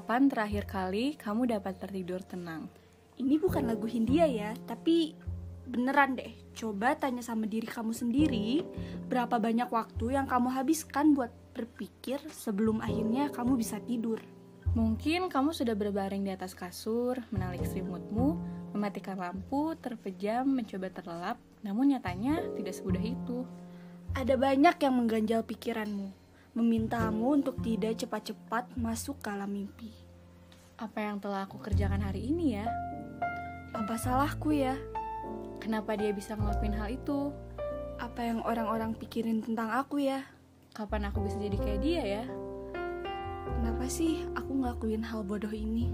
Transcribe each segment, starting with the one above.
Kapan terakhir kali kamu dapat tertidur tenang? Ini bukan lagu Hindia ya, tapi beneran deh. Coba tanya sama diri kamu sendiri, berapa banyak waktu yang kamu habiskan buat berpikir sebelum akhirnya kamu bisa tidur. Mungkin kamu sudah berbaring di atas kasur, menalik selimutmu, mematikan lampu, terpejam, mencoba terlelap, namun nyatanya tidak semudah itu. Ada banyak yang mengganjal pikiranmu, memintamu untuk tidak cepat-cepat masuk ke alam mimpi. Apa yang telah aku kerjakan hari ini ya? Apa salahku ya? Kenapa dia bisa ngelakuin hal itu? Apa yang orang-orang pikirin tentang aku ya? Kapan aku bisa jadi kayak dia ya? Kenapa sih aku ngelakuin hal bodoh ini?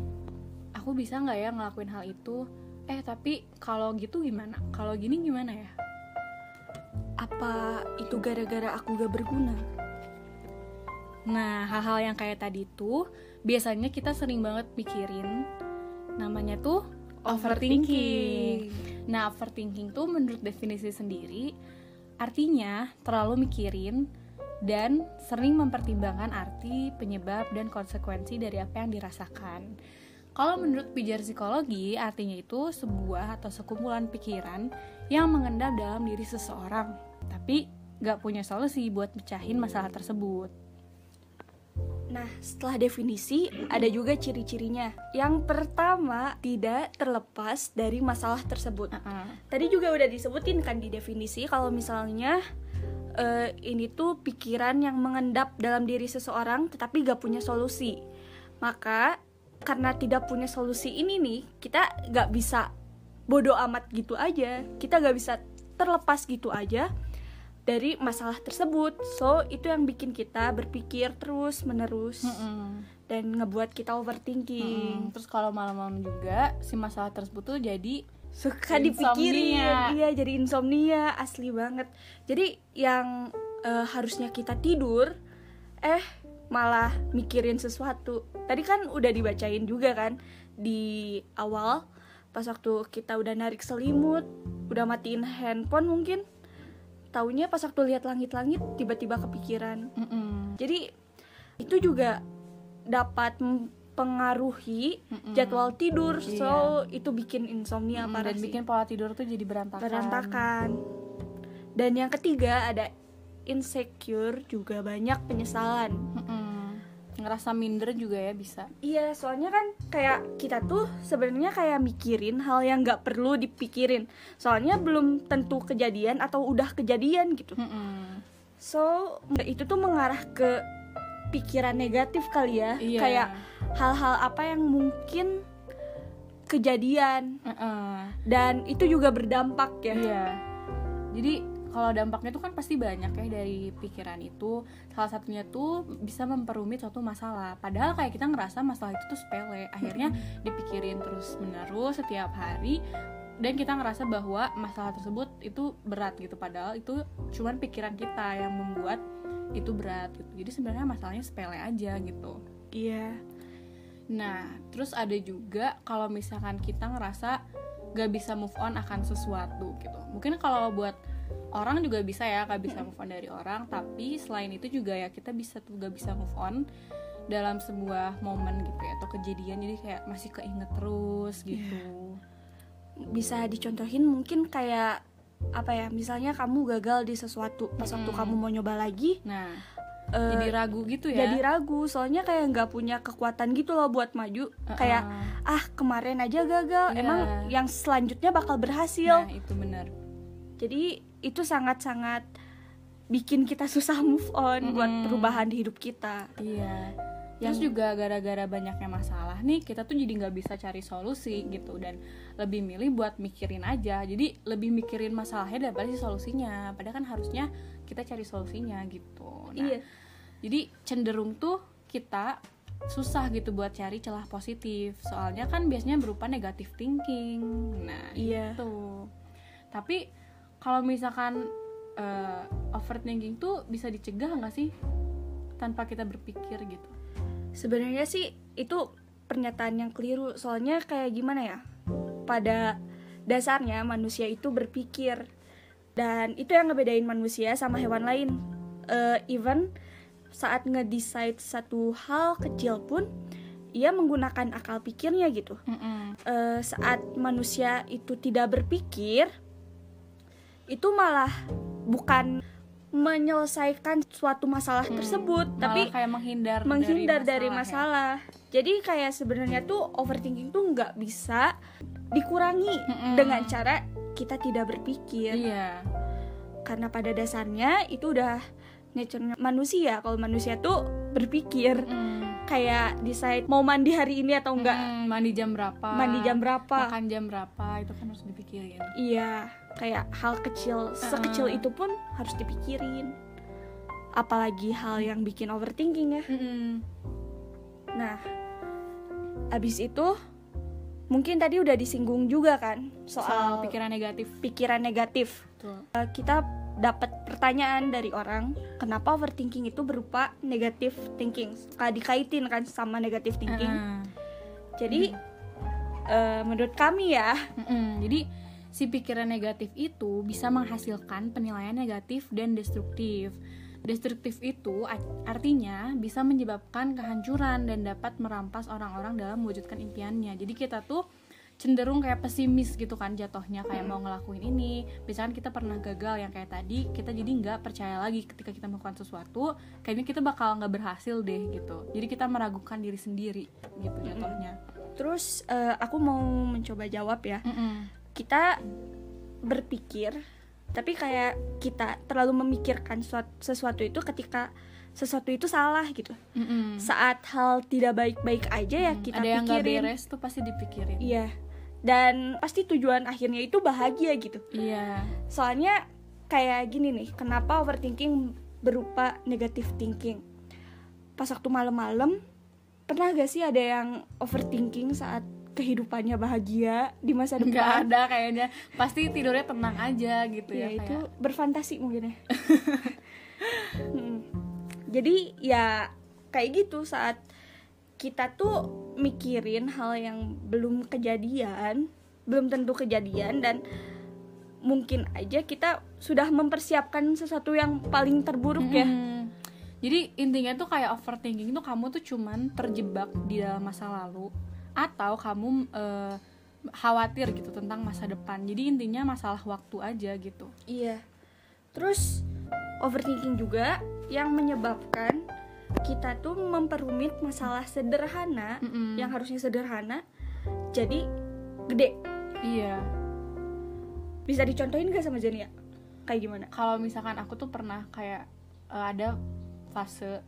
Aku bisa nggak ya ngelakuin hal itu? Eh tapi kalau gitu gimana? Kalau gini gimana ya? Apa itu gara-gara aku gak berguna? Nah, hal-hal yang kayak tadi tuh biasanya kita sering banget pikirin. Namanya tuh overthinking. Nah, overthinking tuh menurut definisi sendiri artinya terlalu mikirin dan sering mempertimbangkan arti, penyebab, dan konsekuensi dari apa yang dirasakan. Kalau menurut pijar psikologi, artinya itu sebuah atau sekumpulan pikiran yang mengendap dalam diri seseorang, tapi gak punya solusi buat pecahin masalah tersebut. Nah, setelah definisi, ada juga ciri-cirinya. Yang pertama, tidak terlepas dari masalah tersebut. Uh-uh. Tadi juga udah disebutin kan di definisi kalau misalnya eh, ini tuh pikiran yang mengendap dalam diri seseorang tetapi gak punya solusi. Maka karena tidak punya solusi ini nih, kita gak bisa bodoh amat gitu aja. Kita gak bisa terlepas gitu aja dari masalah tersebut. So, itu yang bikin kita berpikir terus menerus Mm-mm. dan ngebuat kita overthinking. Mm-mm. Terus kalau malam-malam juga si masalah tersebut tuh jadi Suka dipikirin. Iya, jadi insomnia asli banget. Jadi yang eh, harusnya kita tidur eh malah mikirin sesuatu. Tadi kan udah dibacain juga kan di awal pas waktu kita udah narik selimut, udah matiin handphone mungkin taunya pas waktu lihat langit-langit tiba-tiba kepikiran. Mm-mm. Jadi itu juga dapat mempengaruhi Mm-mm. jadwal tidur, Iya. so itu bikin insomnia Mm, parah dan sih. bikin pola tidur tuh jadi berantakan. berantakan. Dan yang ketiga ada insecure juga banyak penyesalan. Mm-mm. Ngerasa minder juga ya bisa. Iya, soalnya kan kayak kita tuh sebenarnya kayak mikirin hal yang nggak perlu dipikirin. Soalnya belum tentu kejadian atau udah kejadian gitu. Mm-mm. So itu tuh mengarah ke pikiran negatif kali ya. Iya. Kayak hal-hal apa yang mungkin kejadian Mm-mm. dan itu juga berdampak ya. Iya. Jadi kalau dampaknya tuh kan pasti banyak ya dari pikiran itu. Salah satunya tuh bisa memperumit suatu masalah. Padahal kayak kita ngerasa masalah itu tuh sepele. Akhirnya dipikirin terus menerus setiap hari dan kita ngerasa bahwa masalah tersebut itu berat gitu padahal itu cuman pikiran kita yang membuat itu berat gitu. Jadi sebenarnya masalahnya sepele aja gitu. Iya. Nah, terus ada juga kalau misalkan kita ngerasa gak bisa move on akan sesuatu gitu. Mungkin kalau buat orang juga bisa ya gak bisa move on dari orang, tapi selain itu juga ya kita bisa tuh gak bisa move on dalam sebuah momen gitu ya atau kejadian jadi kayak masih keinget terus gitu. Bisa dicontohin mungkin kayak apa ya? Misalnya kamu gagal di sesuatu pas waktu Mm-mm. kamu mau nyoba lagi Nah, eh, jadi ragu gitu ya. jadi ragu soalnya kayak nggak punya kekuatan gitu loh buat maju Uh-uh. kayak ah kemarin aja gagal Iya. emang yang selanjutnya bakal berhasil Nah, itu benar. jadi itu sangat-sangat bikin kita susah move on buat Mm-mm. perubahan di hidup kita Iya. Terus Yang- juga gara-gara banyaknya masalah nih, kita tuh jadi nggak bisa cari solusi gitu dan lebih milih buat mikirin aja. Jadi lebih mikirin masalahnya daripada si solusinya. Padahal kan harusnya kita cari solusinya gitu. Nah, iya jadi cenderung tuh kita susah gitu buat cari celah positif. Soalnya kan biasanya berupa negative thinking. Nah, Iya. itu. Tapi kalau misalkan eh, overthinking tuh bisa dicegah nggak sih? Tanpa kita berpikir gitu? sebenarnya sih itu pernyataan yang keliru. Soalnya kayak gimana ya? Pada dasarnya manusia itu berpikir. Dan itu yang ngebedain manusia sama hewan lain. Eh, even saat ngedecide satu hal kecil pun ia menggunakan akal pikirnya gitu. Mm-mm. Eh, saat manusia itu tidak berpikir itu malah bukan menyelesaikan suatu masalah tersebut Malah tapi kayak menghindar menghindar dari ya. masalah, jadi kayak sebenarnya tuh overthinking tuh nggak bisa dikurangi Mm-mm. dengan cara kita tidak berpikir. Iya. Karena pada dasarnya itu udah nature manusia. Kalau manusia tuh berpikir Mm. kayak decide mau mandi hari ini atau enggak Mm, mandi jam berapa mandi jam berapa. makan jam berapa itu kan harus dipikirin. Iya kayak hal kecil sekecil itu pun harus dipikirin. Apalagi hal yang bikin overthinking ya. Nah abis itu mungkin tadi udah disinggung juga kan soal soal pikiran negatif. pikiran negatif. Betul. Eh, kita dapat pertanyaan dari orang kenapa overthinking itu berupa negative thinking? Dikaitin kan sama negative thinking. Ah. jadi eh, menurut kami ya Mm-mm. Jadi si pikiran negatif itu bisa menghasilkan penilaian negatif dan destruktif. Destruktif itu artinya bisa menyebabkan kehancuran dan dapat merampas orang-orang dalam mewujudkan impiannya. Jadi kita tuh cenderung kayak pesimis gitu kan jatuhnya kayak mau ngelakuin ini misalkan kita pernah gagal yang kayak tadi kita jadi nggak percaya lagi ketika kita melakukan sesuatu kayaknya kita bakal nggak berhasil deh gitu jadi kita meragukan diri sendiri gitu jatuhnya terus eh, aku mau mencoba jawab ya Mm-mm. Kita berpikir tapi kayak kita terlalu memikirkan suat- sesuatu itu ketika sesuatu itu salah gitu. Mm-mm. saat hal tidak baik-baik aja ya kita Hmm, ada yang pikirin. beres tuh pasti dipikirin. Iya. Dan pasti tujuan akhirnya itu bahagia gitu. Iya. Soalnya kayak gini nih kenapa overthinking berupa negative thinking? Pas waktu malam-malam pernah gak sih ada yang overthinking saat kehidupannya bahagia di masa nggak depan. ada kayaknya. Pasti tidurnya tenang aja gitu ya, ya, itu kayak. berfantasi mungkin ya. Mm. jadi ya kayak gitu saat kita tuh mikirin hal yang belum kejadian belum tentu kejadian dan mungkin aja kita sudah mempersiapkan sesuatu yang paling terburuk ya. Mm. jadi intinya tuh kayak overthinking tuh kamu tuh cuman terjebak di dalam masa lalu atau kamu eh, khawatir gitu tentang masa depan jadi intinya masalah waktu aja gitu Iya. Terus overthinking juga yang menyebabkan kita tuh memperumit masalah sederhana Mm-mm. yang harusnya sederhana jadi gede. iya Bisa dicontohin gak sama Jania? Kayak gimana? kalau misalkan aku tuh pernah kayak eh, ada fase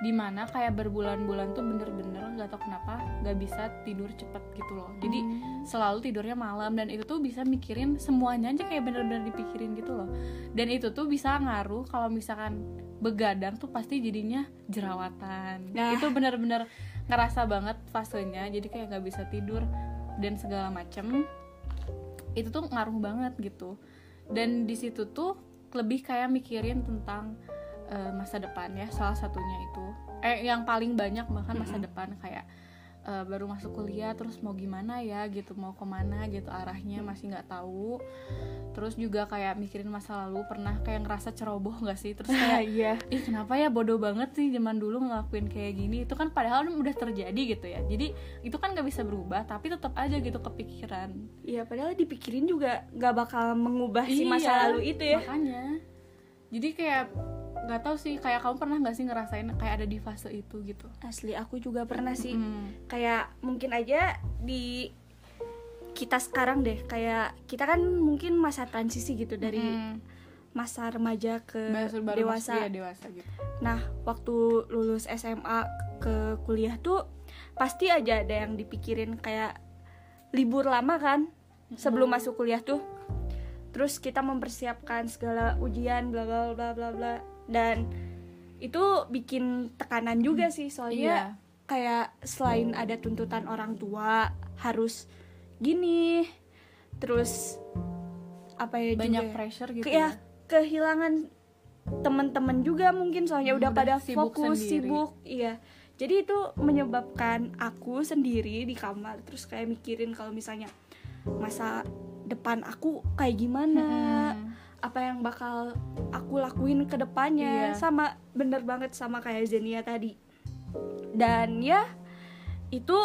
di mana kayak berbulan-bulan tuh bener-bener nggak tau kenapa nggak bisa tidur cepet gitu loh. Jadi selalu tidurnya malam dan itu tuh bisa mikirin semuanya aja kayak bener-bener dipikirin gitu loh. Dan itu tuh bisa ngaruh kalau misalkan begadang tuh pasti jadinya jerawatan. Nah. itu bener-bener ngerasa banget fasenya jadi kayak nggak bisa tidur dan segala macem. Itu tuh ngaruh banget gitu. Dan di situ tuh lebih kayak mikirin tentang eh, masa depan ya salah satunya itu. Eh yang paling banyak bahkan masa depan kayak eh, baru masuk kuliah terus mau gimana ya gitu mau ke mana gitu arahnya masih nggak tahu. Terus juga kayak mikirin masa lalu pernah kayak ngerasa ceroboh nggak sih? Terus kayak iya. ih kenapa ya bodoh banget sih zaman dulu ngelakuin kayak gini. Itu kan padahal udah terjadi gitu ya. Jadi itu kan nggak bisa berubah tapi tetap aja gitu kepikiran. Iya, padahal dipikirin juga gak bakal mengubah si masa Iya, lalu itu ya. makanya. Jadi kayak nggak tahu sih kayak kamu pernah nggak sih ngerasain kayak ada di fase itu gitu Asli aku juga pernah sih. Hmm. Kayak mungkin aja di kita sekarang deh kayak kita kan mungkin masa transisi gitu dari Hmm. masa remaja ke baru, baru dewasa. ya dewasa gitu Nah, waktu lulus SMA ke kuliah tuh pasti aja ada yang dipikirin kayak libur lama kan sebelum masuk kuliah tuh. Terus kita mempersiapkan segala ujian bla bla bla bla bla dan itu bikin tekanan juga sih iya soalnya kayak selain ada tuntutan orang tua harus gini terus apa ya banyak juga ya? pressure gitu Ke- ya kehilangan teman-teman juga mungkin soalnya Hmm, udah udah pada sibuk fokus sendiri. sibuk iya jadi itu menyebabkan aku sendiri di kamar terus kayak mikirin kalau misalnya masa depan aku kayak gimana Hmm. Apa yang bakal aku lakuin ke depannya Iya. sama bener banget sama kayak Zenia tadi dan ya itu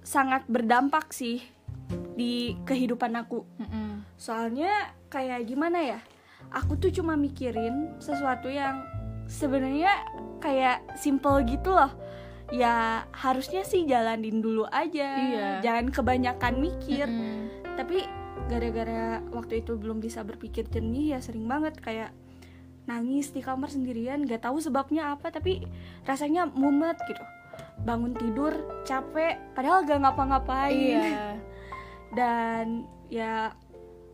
sangat berdampak sih di kehidupan aku Mm-mm. soalnya kayak gimana ya aku tuh cuma mikirin sesuatu yang sebenarnya kayak simple gitu loh ya harusnya sih jalanin dulu aja Iya. jangan kebanyakan mikir Mm-mm. tapi gara-gara waktu itu belum bisa berpikir jernih ya sering banget kayak nangis di kamar sendirian gak tahu sebabnya apa tapi rasanya mumet gitu bangun tidur capek padahal gak ngapa-ngapain Iya. dan ya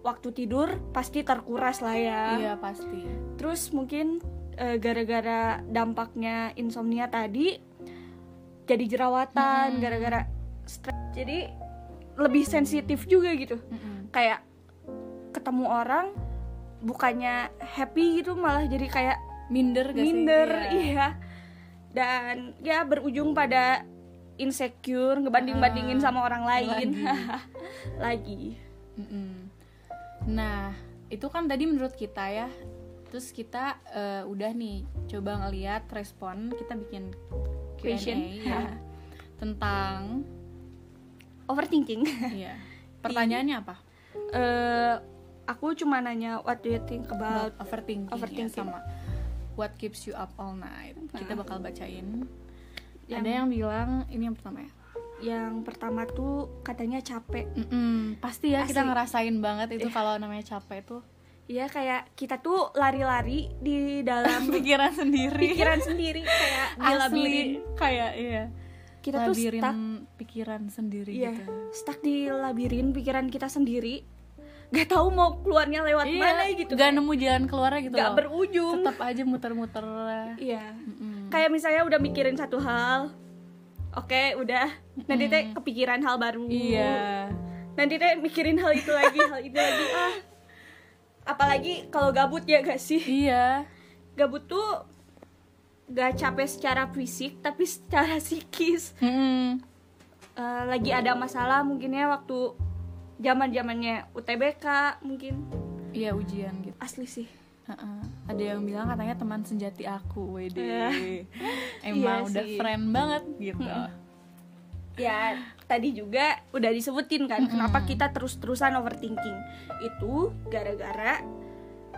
waktu tidur pasti terkuras lah ya Iya pasti. terus mungkin eh, gara-gara dampaknya insomnia tadi jadi jerawatan Hmm. gara-gara stres jadi lebih sensitif juga gitu Mm-mm. kayak ketemu orang bukannya happy gitu malah jadi kayak Minder gak sih? minder Iya. iya dan ya berujung pada insecure ngebanding-bandingin Ah, sama orang lain lagi. lagi Mm-mm. Nah, itu kan tadi menurut kita ya. Terus kita eh, udah nih coba ngeliat respon, kita bikin Q&A ya tentang overthinking iya. Pertanyaannya apa? eh aku cuma nanya what do you think about About overthinking, overthinking. ya, sama what keeps you up all night. Kita Ah. bakal bacain. Yang- Ada yang bilang ini yang pertama ya. yang pertama tuh katanya capek Mm-mm, pasti ya kita Asli. ngerasain banget itu kalau namanya capek tuh Iya kayak kita tuh lari-lari di dalam pikiran sendiri. pikiran sendiri kayak di labirin Asli kayak iya. Kita tuh labirin stuck. pikiran sendiri iya. gitu. stuck di labirin pikiran kita sendiri. Gak tahu mau keluarnya lewat mana gitu Gak nemu jalan keluarnya gitu gak loh. berujung. Tetap aja muter-muter iya. Mm-mm. kayak misalnya udah mikirin satu hal oke udah. Nanti teh kepikiran hal baru. Iya. nanti teh mikirin hal itu lagi hal itu lagi. Ah. Apalagi kalau gabut ya gak sih? Iya. gabut tuh gak capek secara fisik tapi secara psikis Mm-mm. Eh, lagi ada masalah mungkin ya waktu zaman zamannya UTBK mungkin Iya ujian gitu. asli sih Heeh. Ada yang bilang katanya teman senjati aku, wede. Iya. Emang Iya udah sih. friend banget gitu. ya tadi juga udah disebutin kan kenapa kita terus-terusan overthinking itu gara-gara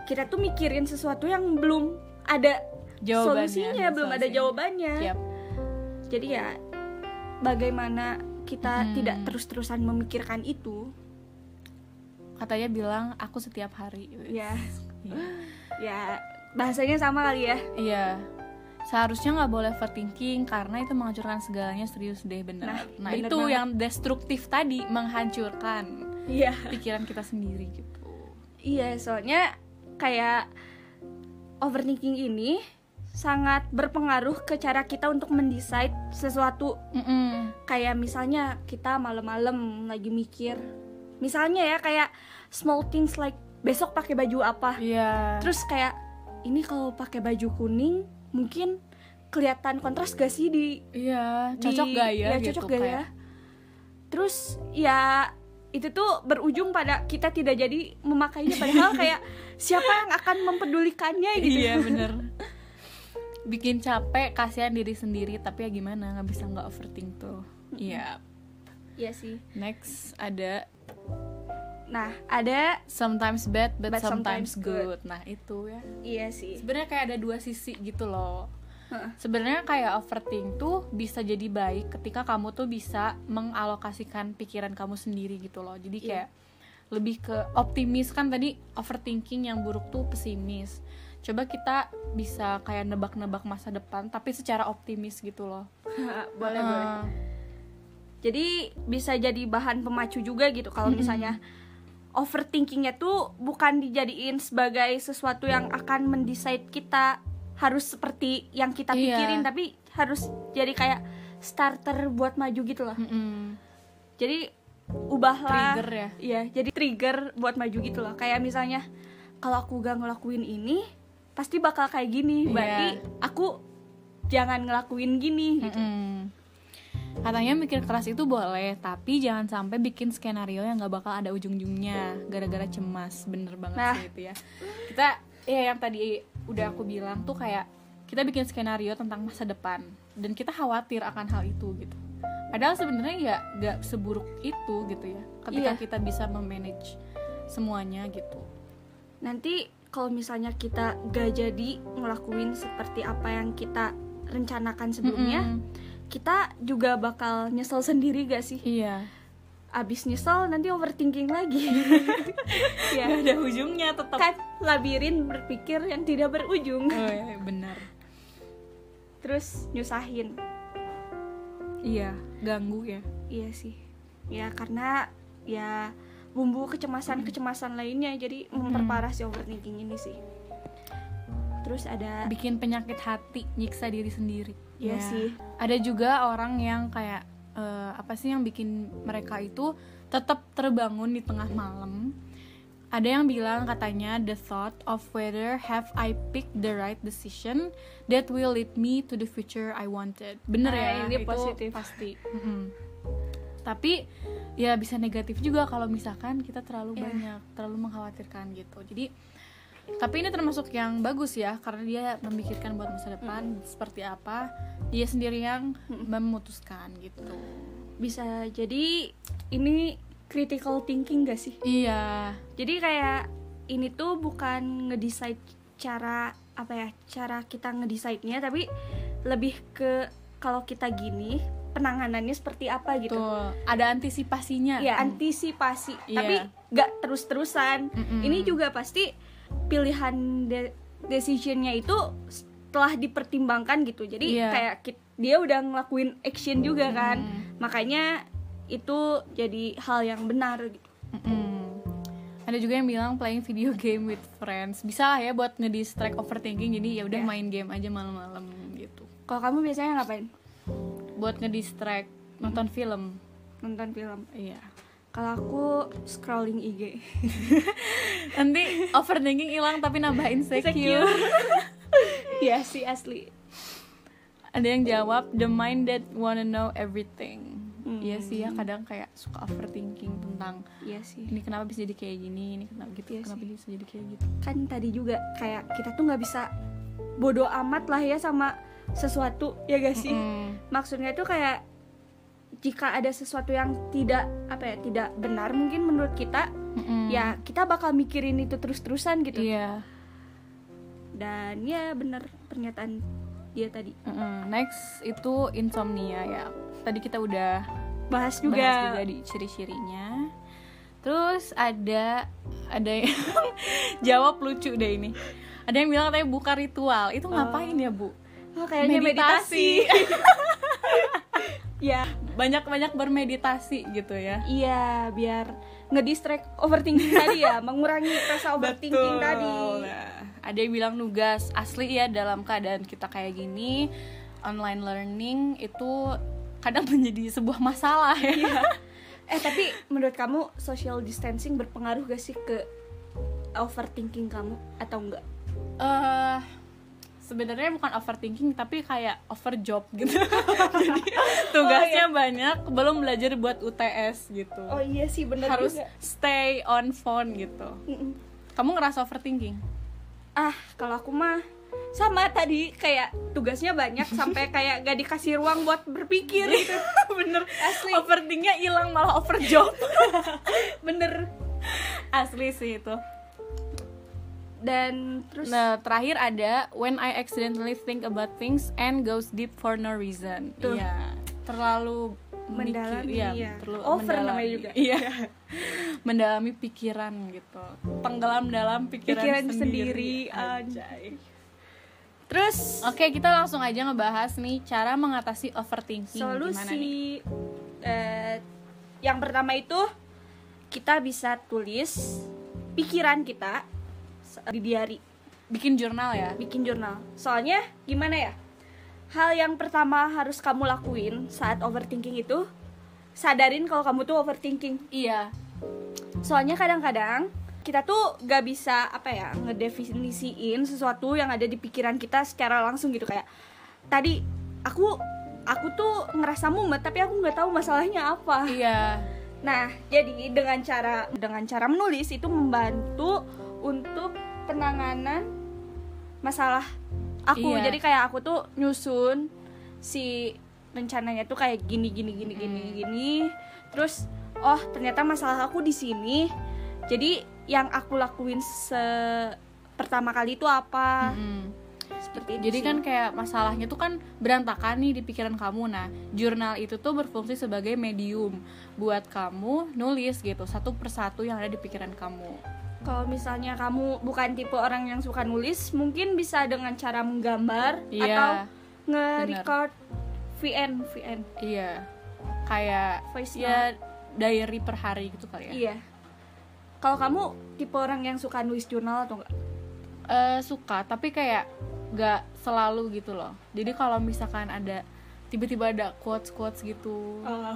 kita tuh mikirin sesuatu yang belum ada Jawabannya, solusinya belum ada solusinya. jawabannya Siap. jadi ya bagaimana kita Mm-mm. tidak terus-terusan memikirkan itu Katanya bilang aku setiap hari. ya Iya. ya bahasanya sama kali ya Iya. Seharusnya nggak boleh overthinking karena itu menghancurkan segalanya serius deh bener. Nah, Nah, bener itu banget. yang destruktif tadi menghancurkan iya pikiran kita sendiri gitu. Iya, soalnya kayak overthinking ini sangat berpengaruh ke cara kita untuk mendesain sesuatu. Mm-mm. Kayak misalnya kita malam-malam lagi mikir, misalnya ya kayak small things like besok pakai baju apa. Iya. Terus kayak ini kalau pakai baju kuning mungkin kelihatan kontras gak sih di Iya, di- cocok gak ya, gitu cocok gak ya? Terus ya itu tuh berujung pada kita tidak jadi memakainya padahal kayak siapa yang akan mempedulikannya gitu. Iya bener Bikin capek, kasihan diri sendiri Tapi ya gimana, nggak bisa nggak overthink tuh Iya Iya sih. Next ada Nah, ada Sometimes bad but, But sometimes, sometimes good. Nah itu ya iya sih. Sebenarnya kayak ada dua sisi gitu loh Heeh. Sebenarnya kayak overthink tuh bisa jadi baik ketika kamu tuh bisa mengalokasikan pikiran kamu sendiri gitu loh. Jadi Iya. kayak lebih ke optimis kan tadi overthinking yang buruk tuh pesimis. Coba kita bisa kayak nebak-nebak masa depan tapi secara optimis gitu loh. boleh Heeh. boleh. Jadi bisa jadi bahan pemacu juga gitu kalau misalnya overthinkingnya tuh bukan dijadiin sebagai sesuatu yang akan mendesain kita harus seperti yang kita Iya. pikirin tapi harus jadi kayak starter buat maju gitu loh. Mm-mm. Jadi ubahlah Trigger ya. Iya, jadi trigger buat maju gitu loh. Kayak misalnya kalau aku gak ngelakuin ini pasti bakal kayak gini. Iya. Berarti aku jangan ngelakuin gini gitu. Mm-mm. Katanya mikir keras itu boleh, tapi jangan sampai bikin skenario yang nggak bakal ada ujung-ujungnya gara-gara cemas. Bener banget Nah. sih itu ya. Kita ya yang tadi udah aku bilang tuh kayak kita bikin skenario tentang masa depan dan kita khawatir akan hal itu gitu. padahal sebenarnya ya nggak seburuk itu gitu ya ketika Iya. kita bisa memanage semuanya gitu nanti kalau misalnya kita gak jadi ngelakuin seperti apa yang kita rencanakan sebelumnya Mm-mm. kita juga bakal nyesel sendiri gak sih? Iya. Abis nyesel nanti overthinking lagi. Ya Nggak ada ujungnya tetap. Kan labirin berpikir yang tidak berujung. Oh, iya, benar. Terus nyusahin. Iya ganggu ya. Iya sih. Ya karena ya bumbu kecemasan kecemasan lainnya. Jadi memperparah si overthinking ini sih. Terus ada bikin penyakit hati nyiksa diri sendiri. Iya Ya. sih. ada juga orang yang kayak eh, apa sih yang bikin mereka itu tetap terbangun di tengah malam. Ada yang bilang katanya the thought of whether have I picked the right decision that will lead me to the future I wanted. Bener Ah, ya? ini itu positif. pasti. Mm-mm. tapi ya bisa negatif juga kalau misalkan kita terlalu Iya. banyak terlalu mengkhawatirkan gitu. Jadi tapi ini termasuk yang bagus ya karena dia memikirkan buat masa depan seperti apa dia sendiri yang memutuskan gitu. Bisa jadi ini critical thinking gak sih? Iya. Jadi kayak ini tuh bukan ngedecide cara apa ya cara kita ngedecide-nya tapi lebih ke kalau kita gini penanganannya seperti apa gitu tuh ada antisipasinya ya antisipasi Iya. tapi gak terus-terusan Mm-mm. ini juga pasti pilihan de- decisionnya itu setelah dipertimbangkan gitu jadi Iya. kayak dia udah ngelakuin action juga kan Mm. makanya itu jadi hal yang benar gitu Mm-mm. ada juga yang bilang playing video game with friends bisa lah ya buat ngedistract overthinking jadi ya udah Iya. main game aja malam-malam gitu kalau kamu biasanya ngapain buat ngedistract nonton film. Nonton film. Iya. Kalau aku scrolling IG nanti overthinking hilang tapi nambah insecure Iya sih asli. Ada yang jawab the mind that wanna know everything. Hmm. Iya sih ya kadang kayak suka overthinking tentang iya sih. ini kenapa bisa jadi kayak gini ini kenapa gitu Iya kenapa sih. bisa jadi kayak gitu. Kan tadi juga kayak kita tuh nggak bisa bodoh amat lah ya sama sesuatu ya gak sih? Mm-mm. maksudnya itu kayak jika ada sesuatu yang tidak apa ya tidak benar mungkin menurut kita Mm-mm. ya kita bakal mikirin itu terus-terusan gitu. Iya. Dan ya benar pernyataan dia tadi. Mm-mm. next itu insomnia ya. Tadi kita udah bahas juga, bahas juga. di ciri-cirinya. Terus ada ada yang jawab lucu deh ini. Ada yang bilang katanya buka ritual. Itu ngapain ya bu Oh, kayaknya meditasi, ya. Banyak-banyak bermeditasi gitu ya. Iya biar ngedistract overthinking tadi ya mengurangi rasa overthinking Betul. tadi. Nah, ada yang bilang nugas asli ya dalam keadaan kita kayak gini online learning itu kadang menjadi sebuah masalah. Ya eh tapi menurut kamu social distancing berpengaruh gak sih ke overthinking kamu atau enggak? Eh sebenarnya bukan overthinking tapi kayak overjob gitu. Jadi tugasnya banyak belum belajar buat UTS gitu. Oh iya sih benar harus juga. stay on phone gitu. Mm-mm. kamu ngerasa overthinking? Ah kalau aku mah sama tadi kayak tugasnya banyak sampai kayak gak dikasih ruang buat berpikir gitu. bener. Asli. overthinkingnya hilang malah overjob bener. Asli sih itu dan terus Nah, terakhir ada when I accidentally think about things and goes deep for no reason. Tuh. Iya, terlalu Mendalami, mikir- iya. terlalu Over mendalami. namanya juga. Iya. mendalami pikiran gitu. Tenggelam dalam pikiran, pikiran sendiri. sendiri. Anjay. terus Oke, kita langsung aja ngebahas nih cara mengatasi overthinking solusi eh, yang pertama itu kita bisa tulis pikiran kita di diary Bikin jurnal ya. bikin jurnal soalnya gimana ya hal yang pertama harus kamu lakuin saat overthinking itu sadarin kalau kamu tuh overthinking Iya. soalnya kadang-kadang kita tuh gak bisa apa ya ngedefinisiin sesuatu yang ada di pikiran kita secara langsung gitu kayak tadi aku aku tuh ngerasa mumet tapi aku nggak tahu masalahnya apa Iya. nah jadi dengan cara dengan cara menulis itu membantu untuk penanganan masalah aku Iya. jadi kayak aku tuh nyusun si rencananya tuh kayak gini gini gini gini gini terus oh ternyata masalah aku di sini jadi yang aku lakuin se pertama kali itu apa Mm-mm. seperti itu Jadi sih. kan kayak masalahnya tuh kan berantakan nih di pikiran kamu. Nah, jurnal itu tuh berfungsi sebagai medium buat kamu nulis gitu satu persatu yang ada di pikiran kamu. Kalau misalnya kamu bukan tipe orang yang suka nulis mungkin bisa dengan cara menggambar Iya. atau nge-record VN VN Iya. Kayak Voice ya diary per hari gitu kali ya. iya kalau kamu tipe orang yang suka nulis jurnal atau enggak Eh, suka, tapi kayak gak selalu gitu loh. Jadi kalau misalkan ada tiba-tiba ada quotes-quotes gitu, Oh,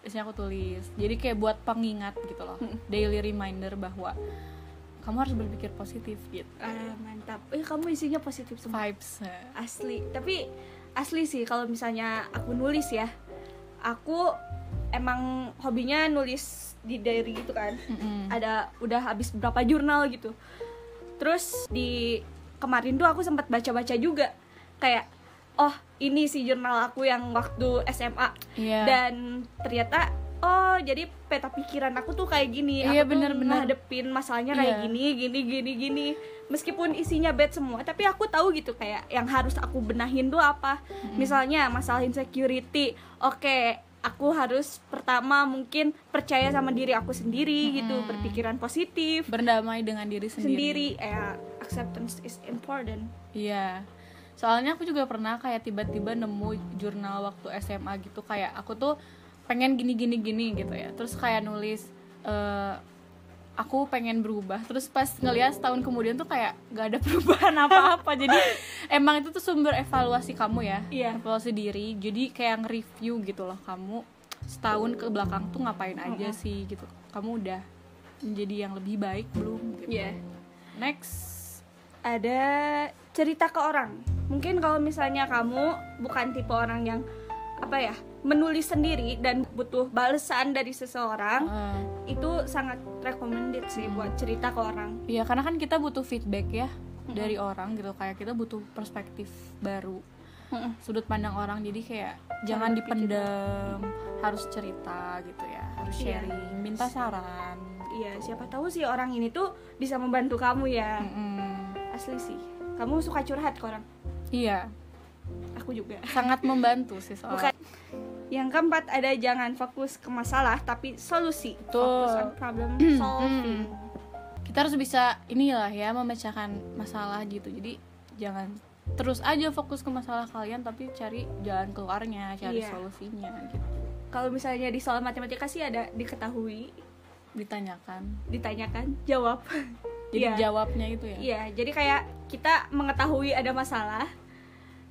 biasanya aku tulis. Jadi kayak buat pengingat gitu loh. Mm. Daily reminder bahwa kamu harus berpikir positif gitu. ah, mantap eh kamu isinya positif semua Vibes. eh. asli tapi asli sih kalau misalnya aku nulis ya aku emang hobinya nulis di diary gitu kan Mm-mm. ada udah habis berapa jurnal gitu terus di kemarin tuh aku sempat baca-baca juga kayak oh ini sih jurnal aku yang waktu SMA Iya. dan ternyata oh jadi peta pikiran aku tuh kayak gini Iya, aku tuh bener-bener. ngadepin masalahnya kayak Iya. gini gini gini gini meskipun isinya bad semua tapi aku tahu gitu kayak yang harus aku benahin tuh apa misalnya masalah insecurity oke aku harus pertama mungkin percaya sama diri aku sendiri gitu berpikiran positif berdamai dengan diri sendiri sendiri. eh acceptance is important Iya. Soalnya aku juga pernah kayak tiba-tiba nemu jurnal waktu SMA gitu kayak aku tuh pengen gini gini gini gitu ya. Terus kayak nulis eh aku pengen berubah. Terus pas ngeliat setahun kemudian tuh kayak gak ada perubahan apa-apa. Jadi emang itu tuh sumber evaluasi kamu ya. Iya. Evaluasi diri. Jadi kayak nge-review gitu loh kamu setahun ke belakang tuh ngapain aja sih gitu. Kamu udah menjadi yang lebih baik belum gitu. Iya. Next. ada cerita ke orang. Mungkin kalau misalnya kamu bukan tipe orang yang apa ya, menulis sendiri dan butuh balasan dari seseorang, Eh, itu sangat recommended sih buat cerita ke orang. Iya, karena kan kita butuh feedback ya dari orang gitu. Kayak kita butuh perspektif baru, sudut pandang orang. Jadi kayak jangan lebih dipendam, harus cerita gitu ya, harus Iya. sharing, minta saran. Iya, siapa tahu sih orang ini tuh bisa membantu kamu ya. Mm-mm. Asli sih. Kamu suka curhat ke orang? Iya, Aku juga. sangat membantu sih soalnya. Bukan. Yang keempat ada jangan fokus ke masalah tapi solusi. Betul. Fokus on problem solving. Kita harus bisa inilah ya memecahkan masalah gitu. Jadi jangan terus aja fokus ke masalah kalian tapi cari jalan keluarnya, cari Iya. solusinya gitu. Kalau misalnya di soal matematika sih ada diketahui, Ditanyakan. ditanyakan, jawab. Jadi Iya. jawabnya itu ya. Iya, jadi kayak kita mengetahui ada masalah,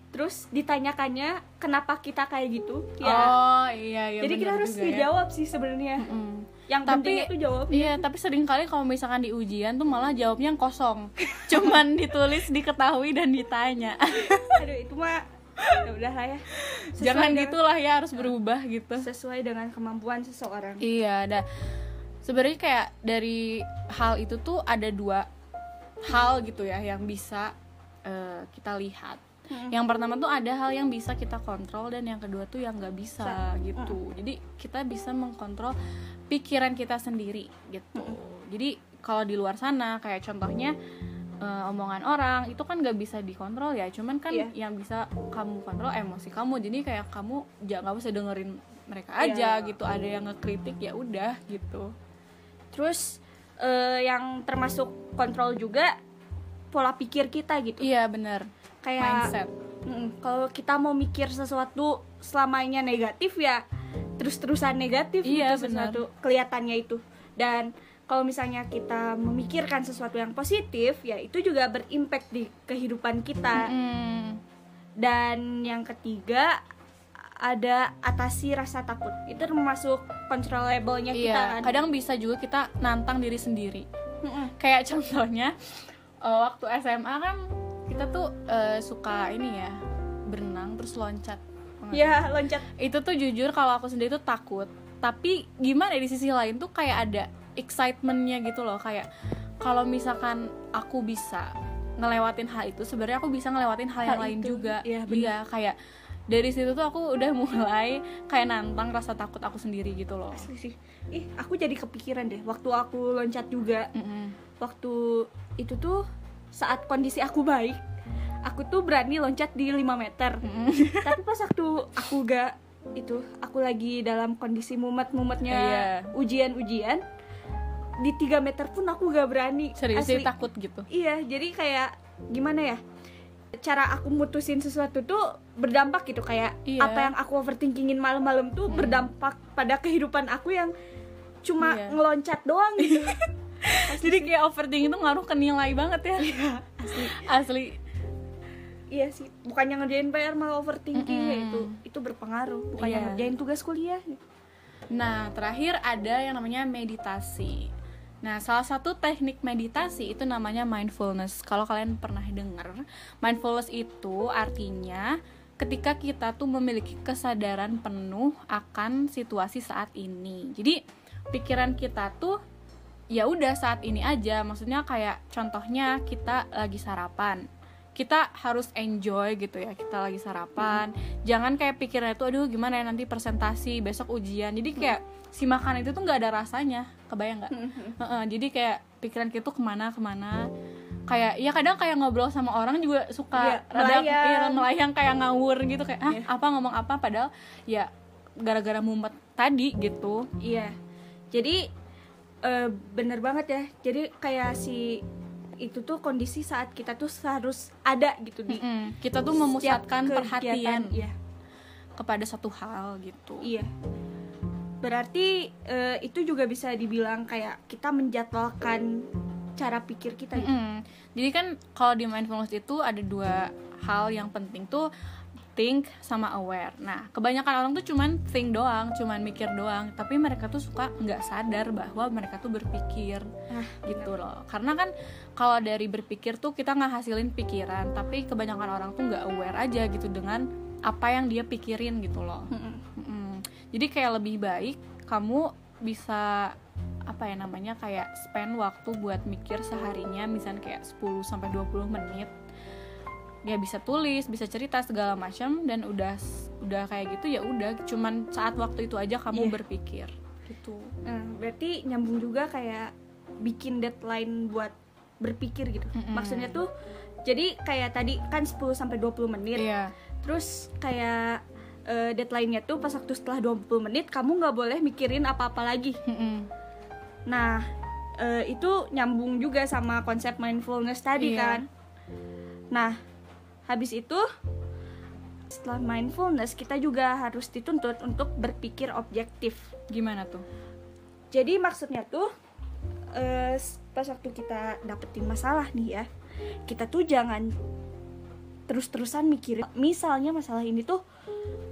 terus ditanyakannya kenapa kita kayak gitu. Ya. Oh iya iya. jadi kita harus juga ya. dijawab sih sebenarnya. Mm. Yang Tapi- penting itu jawab. Iya, tapi sering kali kalau misalkan di ujian tuh malah jawabnya yang kosong. Cuman ditulis, diketahui dan ditanya. Aduh, itu mah ya udah lah ya. Sesuai Jangan dengan- gitulah ya harus berubah gitu. sesuai dengan kemampuan seseorang. Iya, ada. Sebenarnya kayak dari hal itu tuh ada dua hal gitu ya yang bisa eh, kita lihat. Mm-mm. Yang pertama tuh ada hal yang bisa kita kontrol dan yang kedua tuh yang nggak bisa gitu. Jadi kita bisa mengkontrol pikiran kita sendiri gitu. Jadi kalau di luar sana kayak contohnya eh, omongan orang itu kan nggak bisa dikontrol ya. Cuman kan Iya. yang bisa kamu kontrol emosi kamu. Jadi kayak kamu jangan usah dengerin mereka Iya. aja gitu. Ada yang ngekritik ya udah gitu. Terus eh, yang termasuk kontrol juga pola pikir kita gitu. Iya bener Kayak mindset. Mm, kalau kita mau mikir sesuatu selamanya negatif ya terus-terusan negatif Iya, gitu benar. sesuatu kelihatannya itu dan kalau misalnya kita memikirkan sesuatu yang positif ya itu juga berimpact di kehidupan kita Mm, dan yang ketiga ada atasi rasa takut itu termasuk controllable-nya kita iya. kan Kadang bisa juga kita nantang diri sendiri. Mm-mm. kayak contohnya eh, waktu SMA kan kita tuh eh, suka ini ya berenang terus loncat. Ya loncat. Itu tuh jujur kalau aku sendiri tuh takut. Tapi gimana ya, di sisi lain tuh kayak ada excitementnya gitu loh. Kayak kalau misalkan aku bisa ngelewatin hal itu sebenarnya aku bisa ngelewatin hal, yang Hal lain itu, juga. Iya, iya kayak dari situ tuh aku udah mulai kayak nantang rasa takut aku sendiri gitu loh Asli sih ih aku jadi kepikiran deh waktu aku loncat juga Mm-mm. waktu itu tuh saat kondisi aku baik aku tuh berani loncat di 5 meter Mm-mm. tapi pas waktu aku gak itu aku lagi dalam kondisi mumet-mumetnya Iya. ujian-ujian di 3 meter pun aku gak berani serius Asli. takut gitu iya jadi kayak gimana ya cara aku mutusin sesuatu tuh berdampak gitu kayak Iya. apa yang aku overthinkingin malam-malam tuh berdampak pada kehidupan aku yang cuma Iya. ngeloncat doang gitu jadi kayak overthinking itu ngaruh ke nilai banget ya asli asli iya sih bukannya ngerjain PR malah overthinking ya Mm-mm. itu itu berpengaruh bukannya Iya. ngerjain tugas kuliah Nah, terakhir ada yang namanya meditasi. Nah, salah satu teknik meditasi itu namanya mindfulness. Kalau kalian pernah dengar, mindfulness itu artinya ketika kita tuh memiliki kesadaran penuh akan situasi saat ini. Jadi, pikiran kita tuh ya udah saat ini aja. Maksudnya kayak contohnya kita lagi sarapan. Kita harus enjoy gitu ya. Kita lagi sarapan. Jangan kayak pikirannya tuh aduh gimana ya nanti presentasi, besok ujian. Jadi kayak si makan itu tuh nggak ada rasanya. Kebayang nggak? Heeh, jadi kayak pikiran kita tuh ke mana ke mana kayak ya kadang kayak ngobrol sama orang juga suka Iya, rada melayang. iya, melayang kayak ngawur gitu kayak ah Iya. apa ngomong apa padahal ya gara-gara mumet tadi gitu Iya. Jadi eh, bener banget ya. Jadi kayak si itu tuh kondisi saat kita tuh harus ada gitu di Mm-mm. kita tuh memusatkan kegiatan. perhatian Iya. kepada satu hal gitu Iya. Berarti eh, itu juga bisa dibilang kayak kita menjadwalkan cara pikir kita ya. Mm-mm. Jadi kan kalau di mindfulness itu ada dua hal yang penting tuh think sama aware. Nah, kebanyakan orang tuh cuman think doang, cuman mikir doang, tapi mereka tuh suka nggak sadar bahwa mereka tuh berpikir Ah, gitu loh. Karena kan kalau dari berpikir tuh kita nggak hasilin pikiran, tapi kebanyakan orang tuh nggak aware aja gitu dengan apa yang dia pikirin gitu loh. Mm-mm. Mm-mm. Jadi kayak lebih baik kamu bisa apa ya namanya kayak spend waktu buat mikir seharinya misalnya kayak 10 sampai 20 menit. Ya bisa tulis, bisa cerita segala macam dan udah udah kayak gitu ya udah cuman saat waktu itu aja kamu Iya. berpikir gitu. Nah, berarti nyambung juga kayak bikin deadline buat berpikir gitu. Mm-mm. Maksudnya tuh jadi kayak tadi kan 10 sampai 20 menit. Iya. Terus kayak eh, deadline-nya tuh pas waktu setelah 20 menit kamu nggak boleh mikirin apa-apa lagi. Mm-mm. Nah, eh, itu nyambung juga sama konsep mindfulness tadi Iya. kan. Nah, habis itu setelah mindfulness kita juga harus dituntut untuk berpikir objektif. Gimana tuh? Jadi maksudnya tuh eh, pas waktu kita dapetin masalah nih ya, kita tuh jangan terus-terusan mikirin misalnya masalah ini tuh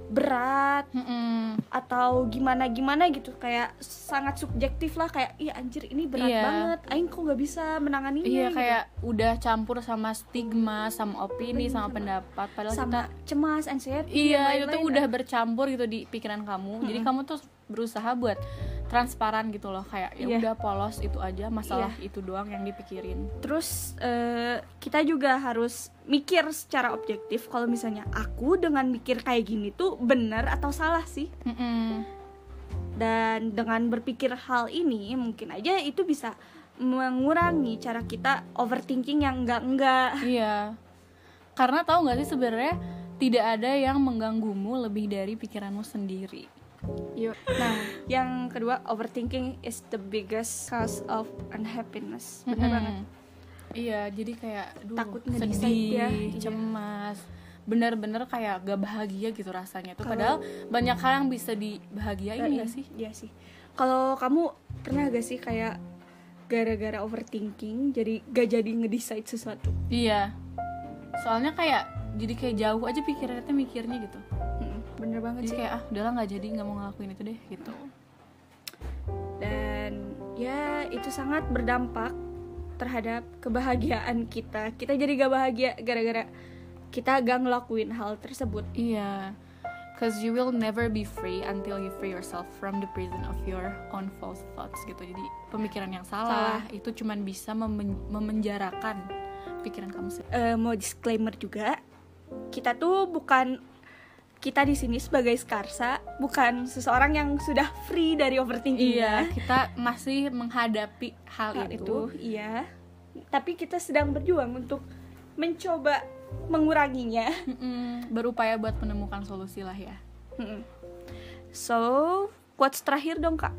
berat Mm-mm. atau gimana gimana gitu kayak sangat subjektif lah kayak iya anjir ini berat Iya. banget aing kok nggak bisa menanganinya Iya gitu. kayak udah campur sama stigma, sama opini, sama pendapat. Padahal kita sama cemas anxiety Iya, itu tuh udah bercampur gitu di pikiran kamu. Jadi kamu tuh berusaha buat transparan gitu loh, kayak ya Iya. udah polos itu aja, masalah itu doang yang dipikirin. terus eh, kita juga harus mikir secara objektif kalau misalnya aku dengan mikir kayak gini tuh benar atau salah sih Mm-mm. dan dengan berpikir hal ini mungkin aja itu bisa mengurangi cara kita overthinking yang enggak enggak Iya. Karena tahu nggak sih sebenarnya tidak ada yang mengganggumu lebih dari pikiranmu sendiri. Yuk. Nah, yang kedua overthinking is the biggest cause of unhappiness. Bener Mm-mm. banget. Iya, jadi kayak aduh, Takut sedih, ya, iya. cemas, bener-bener kayak gak bahagia gitu rasanya tuh. Padahal banyak hal yang bisa dibahagiain Iya, gak sih? Iya sih. Kalau kamu pernah gak sih kayak gara-gara overthinking jadi gak jadi ngedecide sesuatu? Iya. Soalnya kayak jadi kayak jauh aja pikirannya mikirnya gitu. Bener banget Jadi sih. kayak ah udahlah nggak jadi nggak mau ngelakuin itu deh gitu. Dan ya itu sangat berdampak terhadap kebahagiaan kita. Kita jadi gak bahagia gara-gara kita gak ngelakuin hal tersebut. Iya. Cause you will never be free until you free yourself from the prison of your own false thoughts gitu. Jadi pemikiran yang salah, itu cuman bisa memen- memenjarakan pikiran kamu sendiri. Eh, mau disclaimer juga kita tuh bukan kita di sini sebagai Skarsa bukan seseorang yang sudah free dari overthinking Iya, kita masih menghadapi hal, hal itu. itu iya tapi kita sedang berjuang untuk mencoba menguranginya Mm-mm, berupaya buat menemukan solusi lah ya. Mm-mm. so quotes terakhir dong kak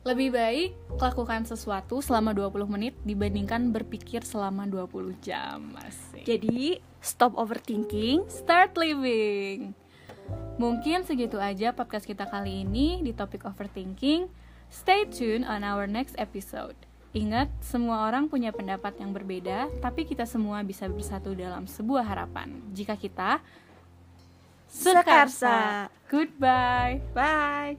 Lebih baik lakukan sesuatu selama 20 menit dibandingkan berpikir selama 20 jam. Asik. jadi stop overthinking Start living. Mungkin segitu aja podcast kita kali ini di topik overthinking. Stay tuned on our next episode. Ingat, semua orang punya pendapat yang berbeda, tapi kita semua bisa bersatu dalam sebuah harapan. Jika kita Sekarsa. Goodbye. bye